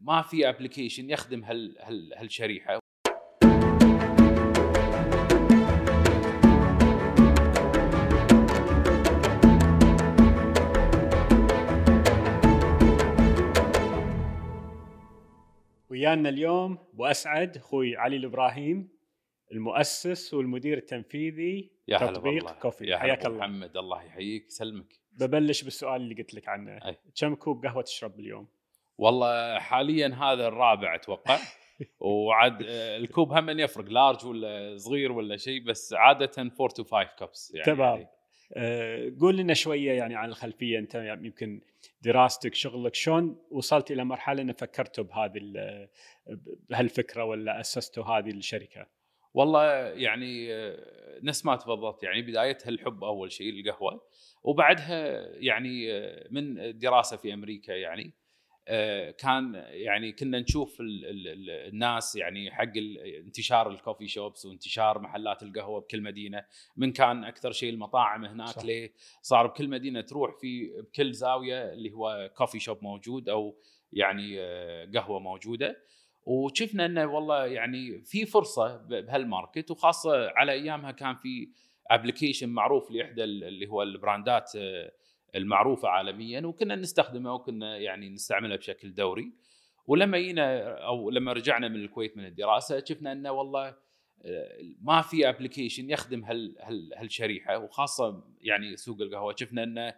ما في application يخدم هال هال هالشريحة ويانا اليوم أبو أسعد أخوي علي الإبراهيم المؤسس والمدير التنفيذي لتطبيق. COFE يا حياك الله محمد الله يحييك يسلمك ببلش بالسؤال اللي قلت لك عنه أي. كم كوب قهوة تشرب باليوم؟ والله حاليا هذا الرابع أتوقع. وعاد آه، الكوب هم يفرق large ولا صغير ولا شيء بس عادة 4 to 5 cups يعني تمام. آه، قول لنا شوية يعني عن الخلفية. أنت يعني يمكن دراستك شغلك شلون وصلت إلى مرحلة ان فكرتوا بهذه ال- بهالفكرة ولا أسستوا هذه الشركة؟ والله يعني آه، نفس ما تفضلت. يعني بدايتها الحب أول شيء القهوة. وبعدها يعني من دراسة في أمريكا يعني كان يعني كنا نشوف ال ال ال الناس يعني حق انتشار الكوفي شوبس وانتشار محلات القهوة بكل مدينة من كان أكثر شيء المطاعم هناك صح. ليه صار بكل مدينة تروح في بكل زاوية اللي هو كوفي شوب موجود أو يعني آه، قهوة موجودة وشفنا إنه والله يعني في فرصة بهالماركت وخاصة على أيامها كان في application معروف لإحدى ال- اللي هو ال brandات آه، المعروفة عالميا وكنا نستخدمه وكنا يعني نستعمله بشكل دوري. ولما جينا أو لما رجعنا من الكويت من الدراسة شفنا إنه والله آه، ما في application يخدم هال هال هالشريحة وخاصة يعني سوق القهوة. شفنا إنه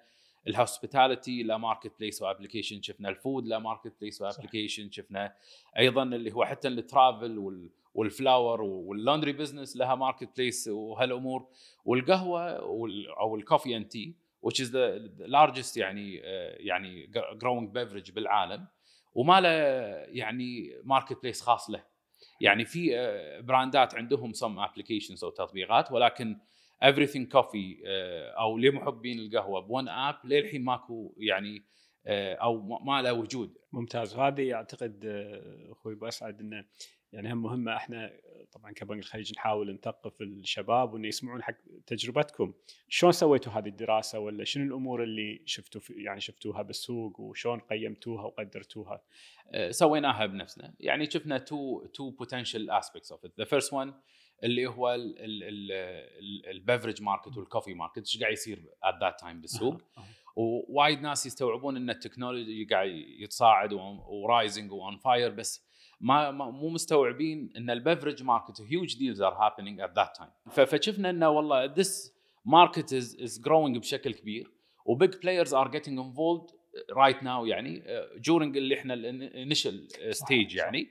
ال hospitality لها marketplace و application شفنا ال food لها marketplace و application شفنا أيضا اللي هو حتى ال travel وال وال flower وال laundry business لها marketplace وهالأمور. والقهوة وال أو ال coffee and tea which is the largest يعني آه، يعني growing beverage بالعالم وما له يعني marketplace خاص له. يعني في آه، brandات عندهم some applications أو تطبيقات ولكن everything coffee آه، أو لمحبين القهوة بون اب للحين ماكو يعني أو ما- له وجود. ممتاز. وهذه أعتقد أخوي ابو اسعد إنه يعني هم مهمة. إحنا طبعا كبنك الخليج نحاول نثقف الشباب وإنه يسمعون حق تجربتكم. شلون سويتوا هذه الدراسة ولا شنو الأمور اللي شفتوا يعني شفتوها بالسوق وشلون قيمتوها وقدرتوها؟ آه، سويناها بنفسنا. يعني شفنا two two potential aspects of it the first one اللي هو ال beverage market وال coffee market إيش قاعد يصير at that time بالسوق. ووايد ناس يستوعبون إن ال technology قاعد يتصاعد و rising و on fire بس ما مو مستوعبين إن ال beverage market huge deals are happening at that time فشفنا إنه والله this market is is growing بشكل كبير و big players are getting involved right now يعني during اللي إحنا ال initial stage. يعني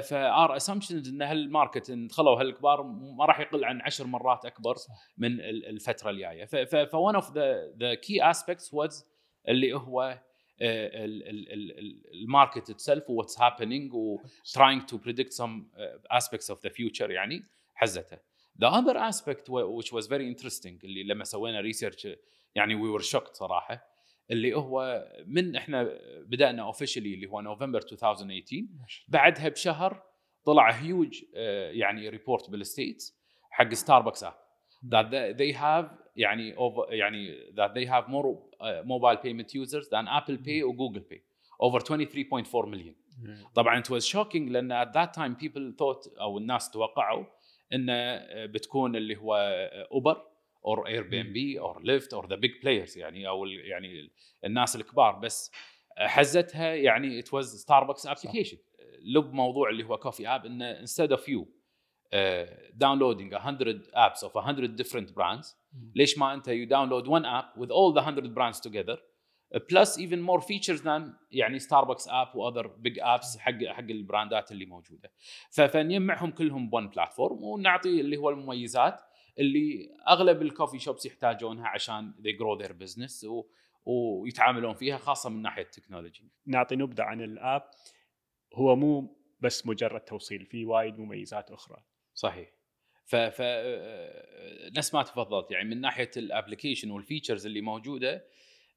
our assumptions إن هال market إن دخلوا هالكبار ما راح يقل عن عشر مرات أكبر. من ال- الفترة الجاية ف one of the key aspects was اللي هو ال market itself what's happening و trying to predict some aspects of the future يعني حزتها. Other aspect wa- which was very interesting اللي لما سوينا research يعني we were shocked صراحة اللي هو من إحنا بدأنا officially اللي هو نوفمبر 2018 بعدها بشهر طلع هيوج يعني report بال States حق ستاربكس اب that they have يعني over يعني that they have more uh, mobile payment users than Apple Pay و Google Pay over 23.4 million طبعا it was shocking لأن at that time people thought أو الناس توقعوا انه بتكون اللي هو اوبر or Airbnb or Lyft or the big players يعني أو يعني الناس الكبار بس حزتها يعني it was Starbucks application لب موضوع اللي هو Coffee App انه instead of you downloading 100 apps of 100 different brands. ليش ما انت you download one app with all the 100 brands together. Uh, plus even more features than يعني ستاربكس app و other big apps حق حق ال brandات اللي موجودة. فنجمعهم كلهم ب one platform ونعطي اللي هو المميزات اللي أغلب ال coffee shops يحتاجونها عشان they grow their business و ويتعاملون فيها خاصة من ناحية ال technology نعطي نبذة عن ال app. هو مو بس مجرد توصيل في وايد مميزات أخرى. صحيح. ف ف آه، نفس ما تفضلت يعني من ناحية ال application وال features اللي موجودة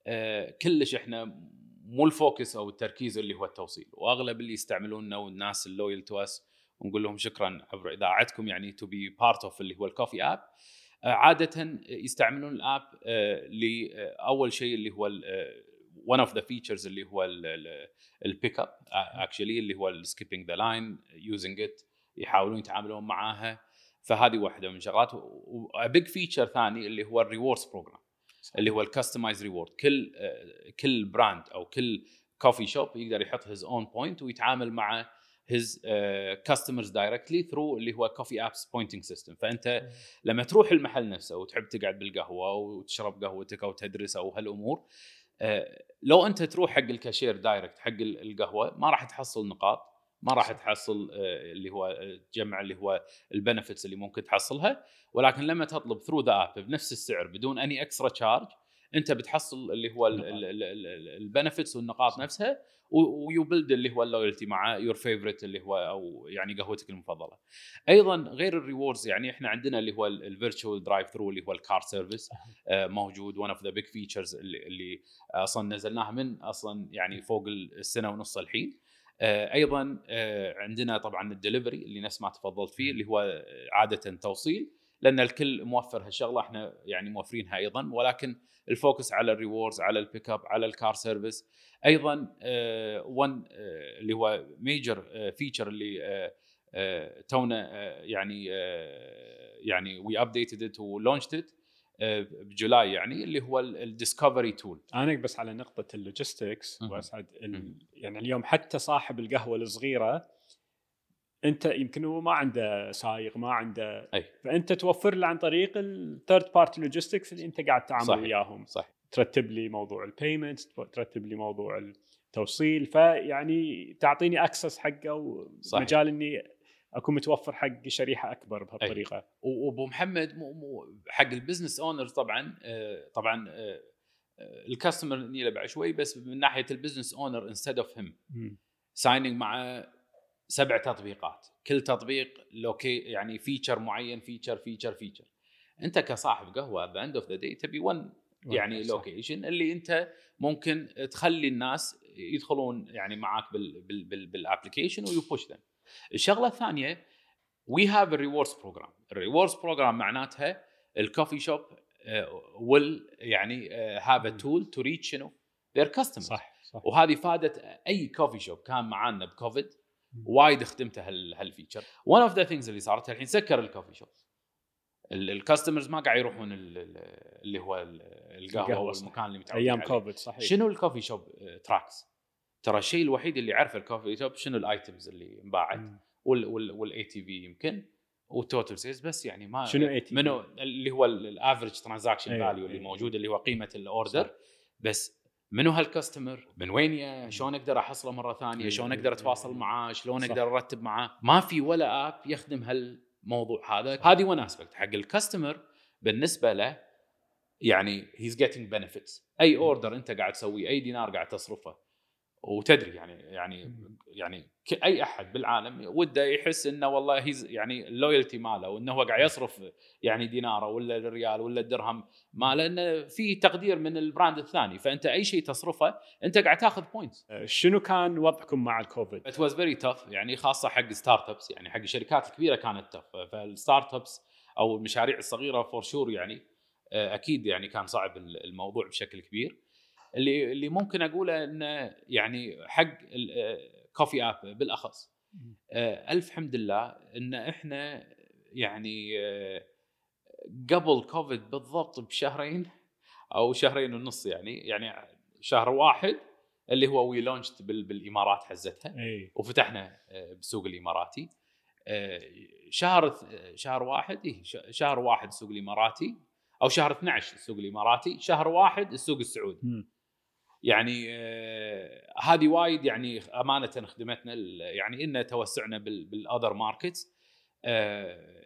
آه، كلش إحنا مو ال focus أو التركيز اللي هو التوصيل. وأغلب اللي يستعملوننا والناس ال loyal to us ونقول لهم شكرا عبر إذاعتكم يعني to be part of اللي هو ال Coffee App عاده يستعملون ال app آه، لاول شيء اللي هو one of the features اللي هو ال pick up actually اللي هو ال skipping the line using it يحاولون يتعاملون معاها فهذه واحدة من الشغلات و big feature ثاني اللي هو ال rewards program اللي هو ال customized reward كل آه، كل brand أو كل coffee shop يقدر يحط his own point ويتعامل مع his customers directly through اللي هو Coffee App's pointing system فأنت لما تروح المحل نفسه وتحب تقعد بالقهوة وتشرب قهوتك أو تدرس أو هالأمور آه، لو أنت تروح حق الكاشير direct حق القهوة ما راح تحصل نقاط. ما راح تحصل آه، اللي هو تجمع اللي هو ال benefits اللي ممكن تحصلها. ولكن لما تطلب through the app بنفس السعر بدون any extra charge انت بتحصل اللي هو ال benefits والنقاط نفسها و you build اللي هو ال loyalty مع your favorite اللي هو أو يعني قهوتك المفضلة. أيضا غير ال rewards يعني إحنا عندنا اللي هو ال virtual drive through اللي هو ال car service موجود. one of the big features اللي أصلا نزلناها من أصلا يعني فوق السنة ونص الحين. آه، أيضا آه، عندنا طبعا الدليفري اللي نفس ما تفضلت فيه اللي هو عادة توصيل لأن الكل موفر هالشغلة إحنا يعني موفرينها أيضا ولكن ال focus على ال rewards على ال pick up على ال car service. أيضا one uh, اللي هو major feature اللي تونا يعني يعني we updated it و launched it بجولاي يعني اللي هو ال discovery tool أنا بس على نقطة ال logistics واسعد يعني اليوم حتى صاحب القهوة الصغيرة أنت يمكن هو ما عنده سايق ما عنده أي. فأنت توفر له عن طريق ال third party logistics اللي أنت قاعد تتعامل صحيح. وياهم. صح ترتب لي موضوع ال payment ترتب لي موضوع التوصيل فيعني تعطيني access حقه ومجال إني أكون متوفر حق شريحة أكبر بهالطريقة. وأبو محمد مو مو حق ال business owner طبعا آه، طبعا آه، آه، ال customer نيله بعد شوي بس من ناحية ال business owner instead of him signing مع سبع تطبيقات. كل تطبيق لوكي يعني feature معين feature feature feature أنت كصاحب قهوة the end of the day تبي one يعني location اللي أنت ممكن تخلي الناس يدخلون يعني معاك بال application و you push them الشغلة الثانية we have ال rewards program ال rewards program معناتها ال coffee shop will يعني have a tool to reach شنو their customer صح صح. وهذه فادت أي coffee shop كان معانا بكوفيد وايد خدمته هال feature. one of the things اللي صارت الحين سكر ال coffee shop ال customers ما قاعد يروحون اللي هو القهوة والمكان اللي متعودين أيام كوفيد صحيح. شنو ال coffee shop tracks ترى الشيء الوحيد اللي يعرفه ال coffee shop شنو ال items اللي انباعت وال ATV يمكن وال total sales بس يعني ما شنو ATV منو اللي هو ال average transaction value اللي أيوة. موجود اللي هو قيمة ال order بس منو هال customer؟ من وين يا؟ شلون أقدر أحصله مرة ثانية؟ أيوة. شلون أقدر أتواصل معاه؟ شلون. أقدر أرتب معاه؟ ما في ولا app يخدم هالموضوع هذا، هذه one aspect حق ال customer بالنسبة له يعني he's getting benefits، أي order أنت قاعد تسويه، أي دينار قاعد تصرفه وتدري يعني يعني يعني أي أحد بالعالم وده يحس إنه والله his يعني ال loyalty ماله وإنه هو قاعد يصرف يعني ديناره ولا الريال ولا الدرهم ماله إنه في تقدير من ال brand الثاني. فأنت أي شيء تصرفه أنت قاعد تاخذ points شنو كان وضعكم مع ال COVID؟ it was very tough يعني خاصة حق startups يعني حق الشركات الكبيرة كانت tough فال startups أو المشاريع الصغيرة for sure يعني آه، أكيد يعني كان صعب الموضوع بشكل كبير. اللي اللي ممكن أقوله انه يعني حق ال COFE App بالأخص. آه، ألف حمد لله إن إحنا يعني آه، قبل كوفيد بالضبط بشهرين أو شهرين ونص يعني يعني شهر واحد اللي هو we launched بالإمارات حزتها وفتحنا آه، بالسوق الإماراتي. شهر شهر واحد إيه شهر واحد السوق الإماراتي أو شهر 12 السوق الإماراتي شهر واحد السوق السعودي. يعني آه، هذه وايد يعني أمانة خدمتنا يعني ان توسعنا بال other markets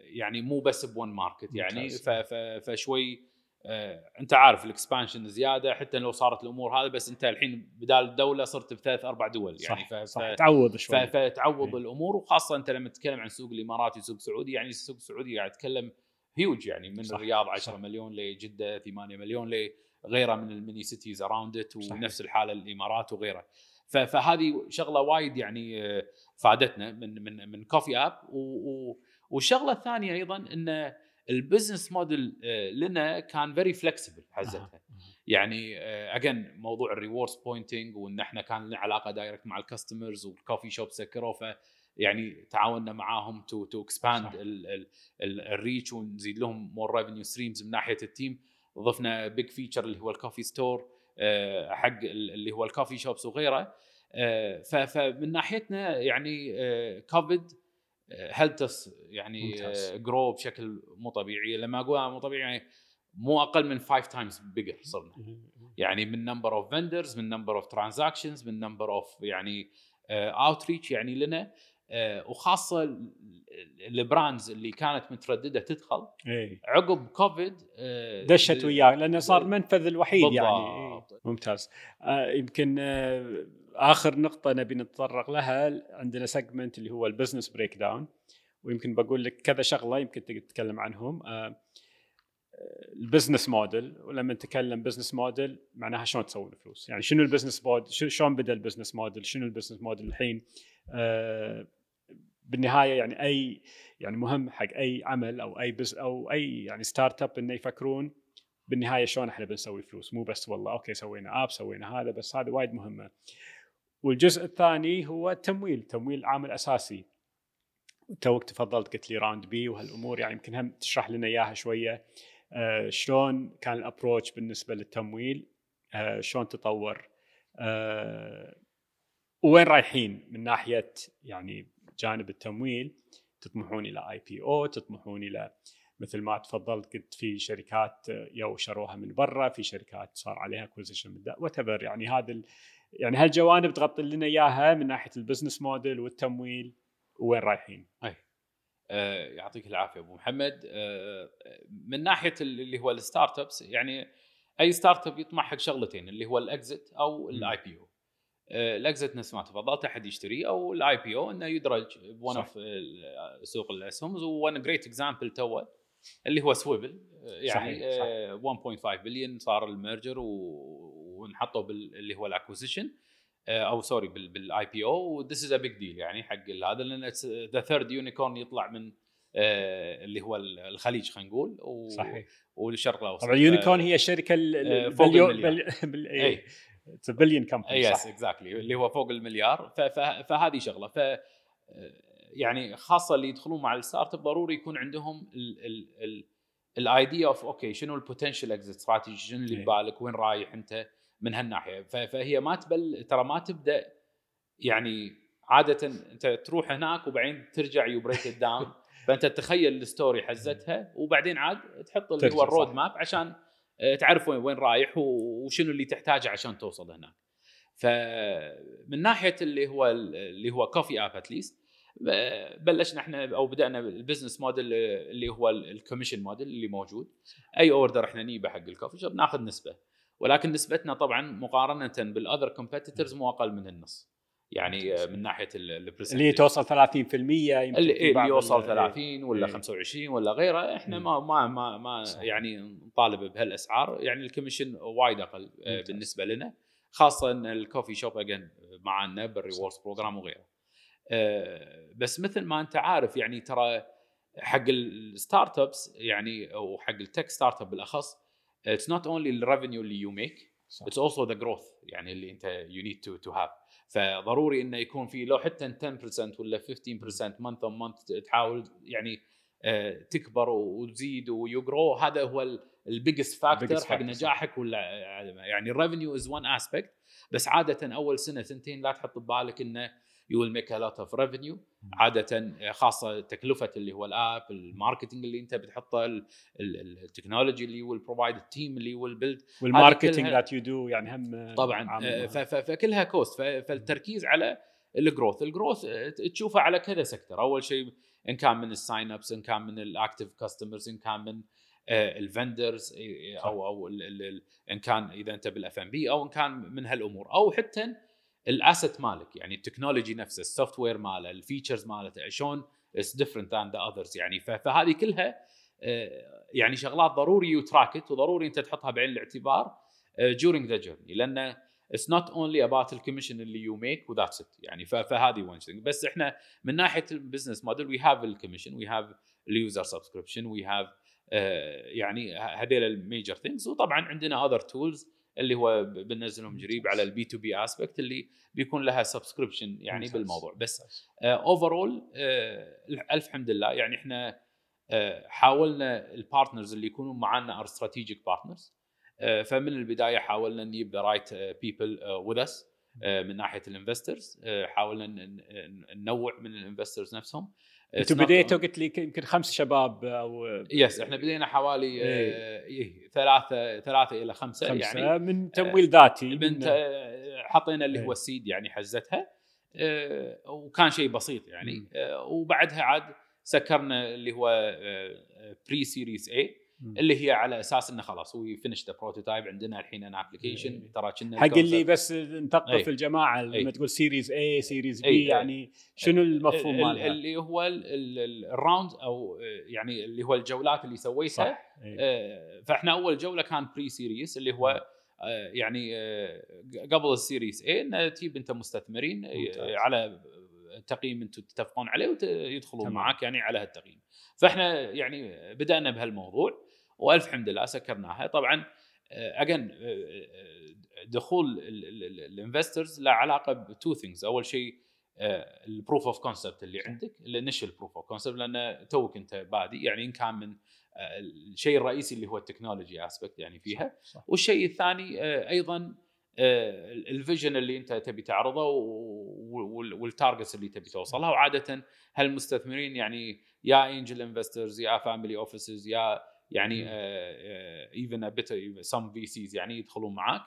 يعني مو بس ب one market يعني. فشوي آه، أنت عارف ال expansion زيادة حتى لو صارت الأمور هذا بس أنت الحين بدال الدولة صرت بثلاث أربع دول يعني. صح ف- صح. تعوض ف- شوي. فتعوض إيه. الأمور وخاصة أنت لما تتكلم عن سوق الإماراتي وسوق سعودي يعني السوق السعودي قاعد تتكلم هيوج يعني من صح، الرياض 10 صح. مليون لجدة 8 مليون لغيره من ال many cities around it. ونفس الحالة الإمارات وغيرها ف- فهذه شغلة وايد يعني آه، فادتنا من من من COFE App والشغلة الثانية أيضا إن ال business model آه، لنا كان very flexible حزتها. يعني again موضوع ال rewards pointing وإن إحنا كان لنا علاقة direct مع ال customers وال coffee shop سكروا ف يعني تعاوننا معاهم to to expand ال reach ونزيد لهم more revenue streams من ناحية ال team ضفنا big feature اللي هو ال coffee store حق اللي هو ال coffee shops وغيره. آه، فمن ناحيتنا يعني كوفيد helped us يعني grow بشكل مو طبيعي. لما أقول مو طبيعي يعني مو أقل من 5 times bigger صرنا. يعني من number of vendors من number of transactions من number of يعني outreach يعني لنا. آه، وخاصة ال brands اللي كانت مترددة تدخل إيه. عقب كوفيد آه، دشت وياه لأنه صار المنفذ الوحيد يعني. إيه. ممتاز. آه يمكن آه آخر نقطة نبي نتطرق لها عندنا segment اللي هو ال business breakdown ويمكن بقول لك كذا شغلة يمكن تتكلم عنهم. آه ال business model ولما نتكلم business model معناها شلون تسوون فلوس يعني شنو ال business model شلون بدأ ال business model شنو ال business model الحين؟ آه بالنهاية يعني أي يعني مهم حق أي عمل أو أي بيز أو أي يعني startup إنه يفكرون بالنهاية شلون إحنا بنسوي فلوس. مو بس والله okay سوينا app سوينا هذا بس هذا وايد مهمة. والجزء الثاني هو التمويل تمويل عامل أساسي. توك تفضلت قلت لي round B وهالأمور يعني يمكن هم تشرح لنا إياها شوية. آه شلون كان ال approach بالنسبة للتمويل؟ آه شلون تطور؟ آه وين رايحين من ناحية يعني جانب التمويل تطمحون إلى IPO تطمحون إلى مثل ما تفضلت قلت في شركات you شروها من برا في شركات صار عليها acquisition what يعني هذا يعني هالجوانب تغطي لنا إياها من ناحية ال business model والتمويل وين رايحين. أي آه يعطيك العافية أبو محمد آه من ناحية اللي هو ال startups يعني أي startup يطمح حق شغلتين اللي هو ال exit أو ال IPO. ال exit نفس ما تفضلت أحد يشتري أو ال IPO إنه يدرج ب one of سوق الاسهم one great example to اللي هو سويفل يعني صحيح. صحيح. 1.5 بليون صار ال merger ونحطه اللي هو ال acquisition أو sorry بال IPO this is a big deal يعني حق هذا لأن the third unicorn يطلع من اللي هو الخليج خلينا نقول صحيح. والشرق الأوسط. طبعا ال unicorn هي الشركة فوق it's billion company yes exactly اللي هو فوق المليار. فهذه شغلة. ف يعني خاصة اللي يدخلون مع ال startup ضروري يكون عندهم ال idea of okay شنو ال potential exit strategy شنو اللي ببالك؟ وين رايح أنت؟ من هالناحية. فهي ما تبل ترى ما تبدأ يعني عادة أنت تروح هناك وبعدين ترجع you break down فأنت تتخيل ال story حزتها وبعدين عاد تحط اللي هو ال road map عشان تعرف وين وين رايح وشنو اللي تحتاجه عشان توصل هناك. فمن ناحية اللي هو اللي هو COFE App at least بلشنا إحنا أو بدأنا ال business model اللي هو ال commission model اللي موجود. أي order إحنا نجيبه حق ال coffee shop ناخذ نسبة. ولكن نسبتنا طبعا مقارنة بال other competitors مو أقل من النص. يعني من ناحية اللي هي توصل 30% يمكن اللي, اللي يوصل 30 ولا إيه. 25 ولا غيره إحنا ما ما ما, ما يعني نطالب بهالأسعار. يعني ال commission وايد أقل آه، بالنسبة لنا خاصة إن ال coffee shop again معنا بال rewards program وغيره. آه، بس مثل ما أنت عارف يعني ترى حق ال startups يعني أو حق ال tech startup بالاخص it's not only ال revenue اللي you make it's also the growth يعني اللي أنت you need to to have فضروري إنه يكون في لو حتى 10% ولا 15% month on month تحاول يعني آه، تكبر وتزيد وي grow هذا هو ال biggest factor حق نجاحك ولا يعني ال revenue is one aspect بس عادة أول سنة سنتين لا تحط ببالك إنه you will make a lot of revenue عادة خاصة تكلفة اللي هو ال app ال marketing اللي أنت بتحطه ال technology اللي will provide ال team اللي will build وال marketing that you do يعني هم طبعا آه، فكلها cost فالتركيز على ال growth ال growth تشوفه على كذا sector أول شيء إن كان من ال sign ups إن كان من ال active customers إن كان من آه، ال vendors أو أو إن كان إذا أنت بالاف ام بي أو إن كان من هالأمور. أو حتى ال asset مالك يعني ال technology نفسه ال software ماله ال features مالته شلون It's different than the others يعني. فهذه كلها آه، يعني شغلات ضروري you track it وضروري أنت تحطها بعين الاعتبار during the journey لأن it's not only about ال commission اللي you make و that's it يعني. فهذه one بس إحنا من ناحية ال business model we have ال commission we have ال user subscription we have آه، يعني هذيل ال major things وطبعا عندنا other tools اللي هو بننزلهم قريب على ال B2B aspect اللي بيكون لها subscription يعني ممتاز. بالموضوع. بس overall الف حمد لله. يعني إحنا آه، حاولنا ال partners اللي يكونوا معنا are strategic partners فمن البداية حاولنا نجيب the right people with us من ناحية ال investors حاولنا ننوع من ال investors نفسهم. أنتم It's not بديتوا قلت لي يمكن خمس شباب أو yes إحنا بدينا حوالي إيه. آه، إيه ثلاثة ثلاثة إلى خمسة, خمسة يعني من تمويل ذاتي من- حطينا اللي هو إيه. السيد يعني حزتها وكان شيء بسيط يعني وبعدها عاد سكرنا اللي هو pre-series A. اللي هي على أساس إنه خلاص هو finish the prototype عندنا الحين ان. application ترى كنا حق اللي بس نثقف أي. الجماعة لما أي. تقول series A series. B يعني شنو المفهوم ال- مالها؟ اللي هو ال- ال- ال- ال round أو آه، يعني اللي هو الجولات اللي سويتها إي. آه، فإحنا أول جولة كان pre-series اللي هو آه، يعني قبل ال series A انه تجيب أنت مستثمرين. على تقييم أنتم تتفقون عليه ويدخلون. معك يعني على هالتقييم فإحنا يعني بدأنا بهالموضوع والف حمد لله سكرناها. طبعا again دخول ال investors له علاقة ب two things أول شيء ال proof of concept اللي عندك ال initial proof of concept لأن توك أنت بادي يعني إن كان من آه، الشيء الرئيسي اللي هو ال technology aspect يعني فيها. صح. والشيء الثاني آه، أيضا آه، ال vision اللي أنت تبي تعرضه وال targets اللي تبي توصلها. وعاده هالمستثمرين يعني يا angel investors يا family offices يا يعني. even بيت some VCs يعني يدخلون معاك.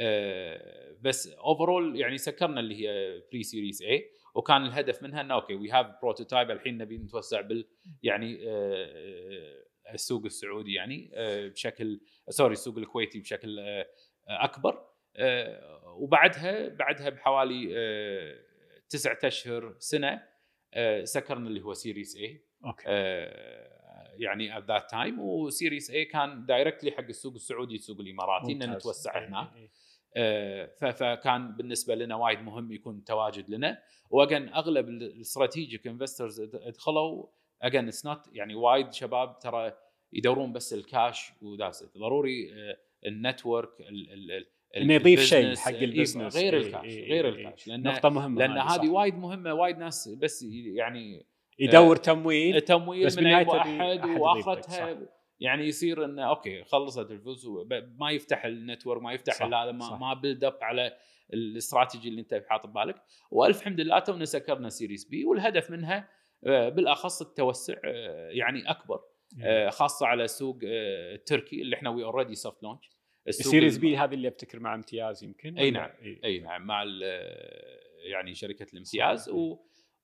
آه، بس overall يعني سكرنا اللي هي pre-series A وكان الهدف منها إنه okay we have prototype الحين نبي نتوسع بال يعني آه، السوق السعودي يعني آه، بشكل sorry السوق الكويتي بشكل آه، أكبر. آه، وبعدها بعدها بحوالي آه، تسعة أشهر سنة آه، سكرنا اللي هو series A okay. يعني at that time و series A كان directly حق السوق السعودي السوق الإماراتي ان. نتوسع إي. هناك إي. آه، ف- فكان بالنسبة لنا وايد مهم يكون تواجد لنا و again أغلب ال strategic investors دخلوا again it's not يعني وايد شباب ترى يدورون بس ال cash و that's ضروري آه، ال network ال- ال- ال- إنه يضيف شيء حق إيه، ال business غير. الكاش. غير. الكاش لأن نقطة مهمة لأن. هذه وايد مهمة وايد ناس بس يعني يدور تمويل تمويل بس من أي واحد أحد واخرتها يعني يصير إنه okay خلصت الفلوس ما يفتح ال network ما يفتح هذا ما, صح. ما build up على الاستراتيجي اللي أنت حاط ببالك والف حمد لله تونا سكرنا series B والهدف منها آه، بالأخص التوسع آه، يعني أكبر آه، خاصة على السوق آه، التركي اللي إحنا we already soft launch ال series B هذه اللي افتكر مع امتياز يمكن ولا؟ نعم. إي نعم مع يعني شركة الامتياز و-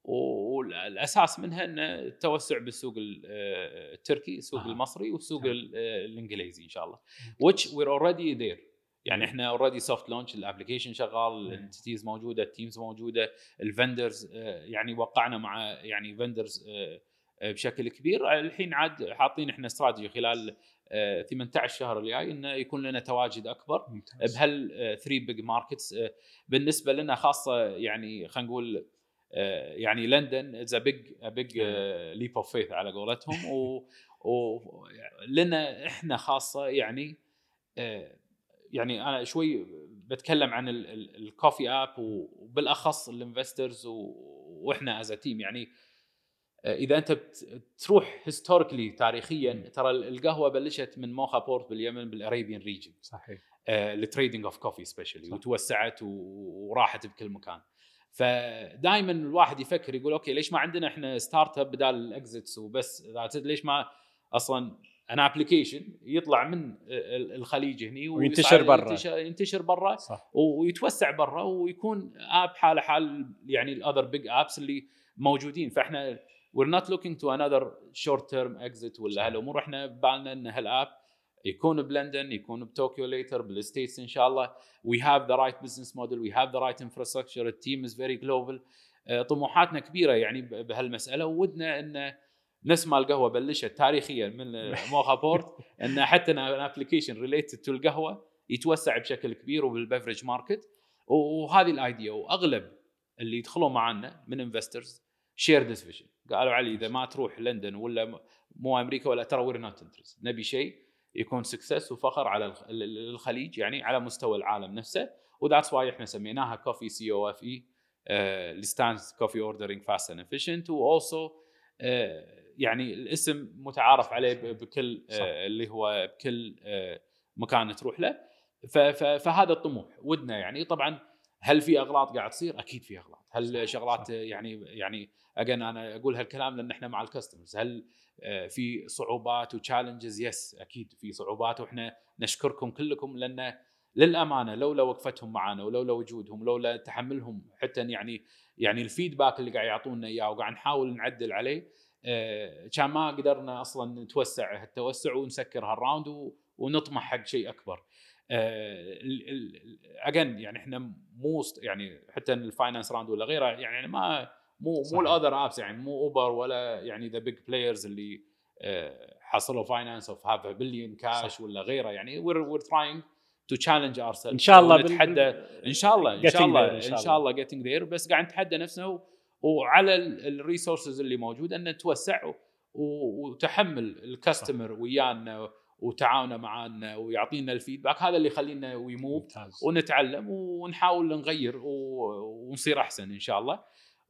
والأساس منها إن التوسع بالسوق ال- آه، التركي السوق آه. المصري والسوق. ال- آه، الإنجليزي إن شاء الله which we're already there يعني إحنا already soft launch ال application شغال مم. ال entities موجودة ال teams موجودة ال vendors يعني وقعنا مع يعني vendors بشكل كبير الحين عاد حاطين إحنا استراتيجي خلال آه، 18 شهر الجاي انه يكون لنا تواجد أكبر ممتاز. بهال 3 big markets بالنسبة لنا خاصة يعني خلينا نقول آه، يعني لندن it's a big big leap of faith على قولتهم. و و- لنا إحنا خاصة يعني آه، يعني أنا شوي بتكلم عن ال coffee app وبالأخص ال investors وإحنا as team يعني آه، إذا أنت تروح historically تاريخيا. ترى القهوة بلشت من موخا port باليمن بال Arabian region صحيح. ال trading of coffee specially. وتوسعت وراحت بكل مكان. فدائما الواحد يفكر يقول okay ليش ما عندنا إحنا startup بدال ال exits وبس؟ ليش ما أصلا ان application يطلع من ال- الخليج هني وينتشر برا. ينتشر, برا ويتوسع برا ويكون app حاله حال يعني ال other big apps اللي موجودين فإحنا we're not looking to another short term exit ولا. هالأمور إحنا ببالنا إن هال app يكون بلندن يكون بطوكيو later بال States إن شاء الله. We have the right business model we have the right infrastructure ال team very global. آه، طموحاتنا كبيرة يعني بهالمسألة. ودنا إن نسمع القهوة بلشت تاريخيا من موخا port. إن حتى an application related to القهوة يتوسع بشكل كبير وبال beverage market وهذه ال idea وأغلب اللي يدخلون معنا من investors share this vision قالوا علي إذا ما تروح لندن ولا مو أمريكا ولا ترى we're not interested نبي شيء. يكون success وفخر على الخليج يعني على مستوى العالم نفسه. و that's why إحنا سميناها COFE C O F E اللي stands coffee ordering fast and efficient و also يعني الاسم متعارف عليه بكل صح. اللي هو بكل مكان تروح له. فهذا الطموح. ودنا يعني طبعا هل في أغلاط قاعد تصير؟ أكيد في أغلاط، هل شغلات. يعني يعني again أنا أقول هالكلام لأن إحنا مع ال customers، هل في صعوبات و challenges؟ yes أكيد في صعوبات وإحنا نشكركم كلكم لأن للأمانة لولا وقفتهم معنا ولولا وجودهم لولا تحملهم حتى يعني يعني ال feedback اللي قاعد يعطونا إياه وقاعد نحاول نعدل عليه كان ما قدرنا أصلا نتوسع هالتوسع ونسكر هال round ونطمح حق شيء أكبر. again يعني إحنا مو يعني حتى ال finance round ولا غيره يعني ما مو مو ال other apps يعني مو Uber ولا يعني the big players اللي حصلوا finance of half billion cash ولا غيره يعني we're we're trying to challenge our إن شاء الله نتحدى إن شاء الله إن شاء الله إن شاء الله. getting there بس قاعد نتحدى نفسنا وعلى ال resources اللي موجودة إن نتوسع وتحمل ال customer ويانا وتعاونه معنا ويعطينا ال feedback هذا اللي يخلينا we move ونتعلم ونحاول نغير ونصير أحسن إن شاء الله.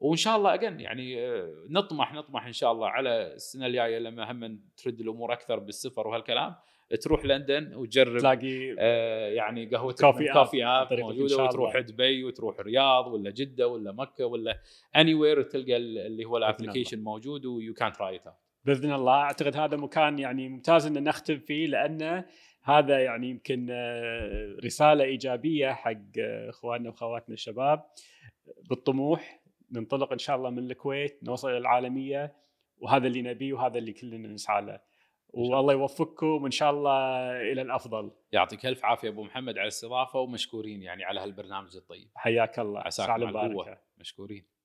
وإن شاء الله again يعني آه، نطمح نطمح إن شاء الله على السنة الجاية لما هم ترد الأمور أكثر بالسفر وهالكلام. تروح لندن وتجرب تلاقي آه يعني قهوة COFE app موجودة وتروح دبي وتروح الرياض ولا جدة ولا مكة ولا anywhere تلقى اللي هو ال application موجود و you can try it بإذن الله. أعتقد هذا مكان يعني ممتاز إن نختم فيه لأنه هذا يعني يمكن آه، رسالة إيجابية حق آه، إخواننا واخواتنا الشباب. بالطموح ننطلق إن شاء الله من الكويت نوصل إلى العالمية وهذا اللي نبيه وهذا اللي كلنا نسعى له. والله يوفقكم وإن شاء الله إلى الأفضل. يعطيك ألف عافية أبو محمد على الاستضافة ومشكورين يعني على هالبرنامج الطيب. حياك الله. عساك مشكورين.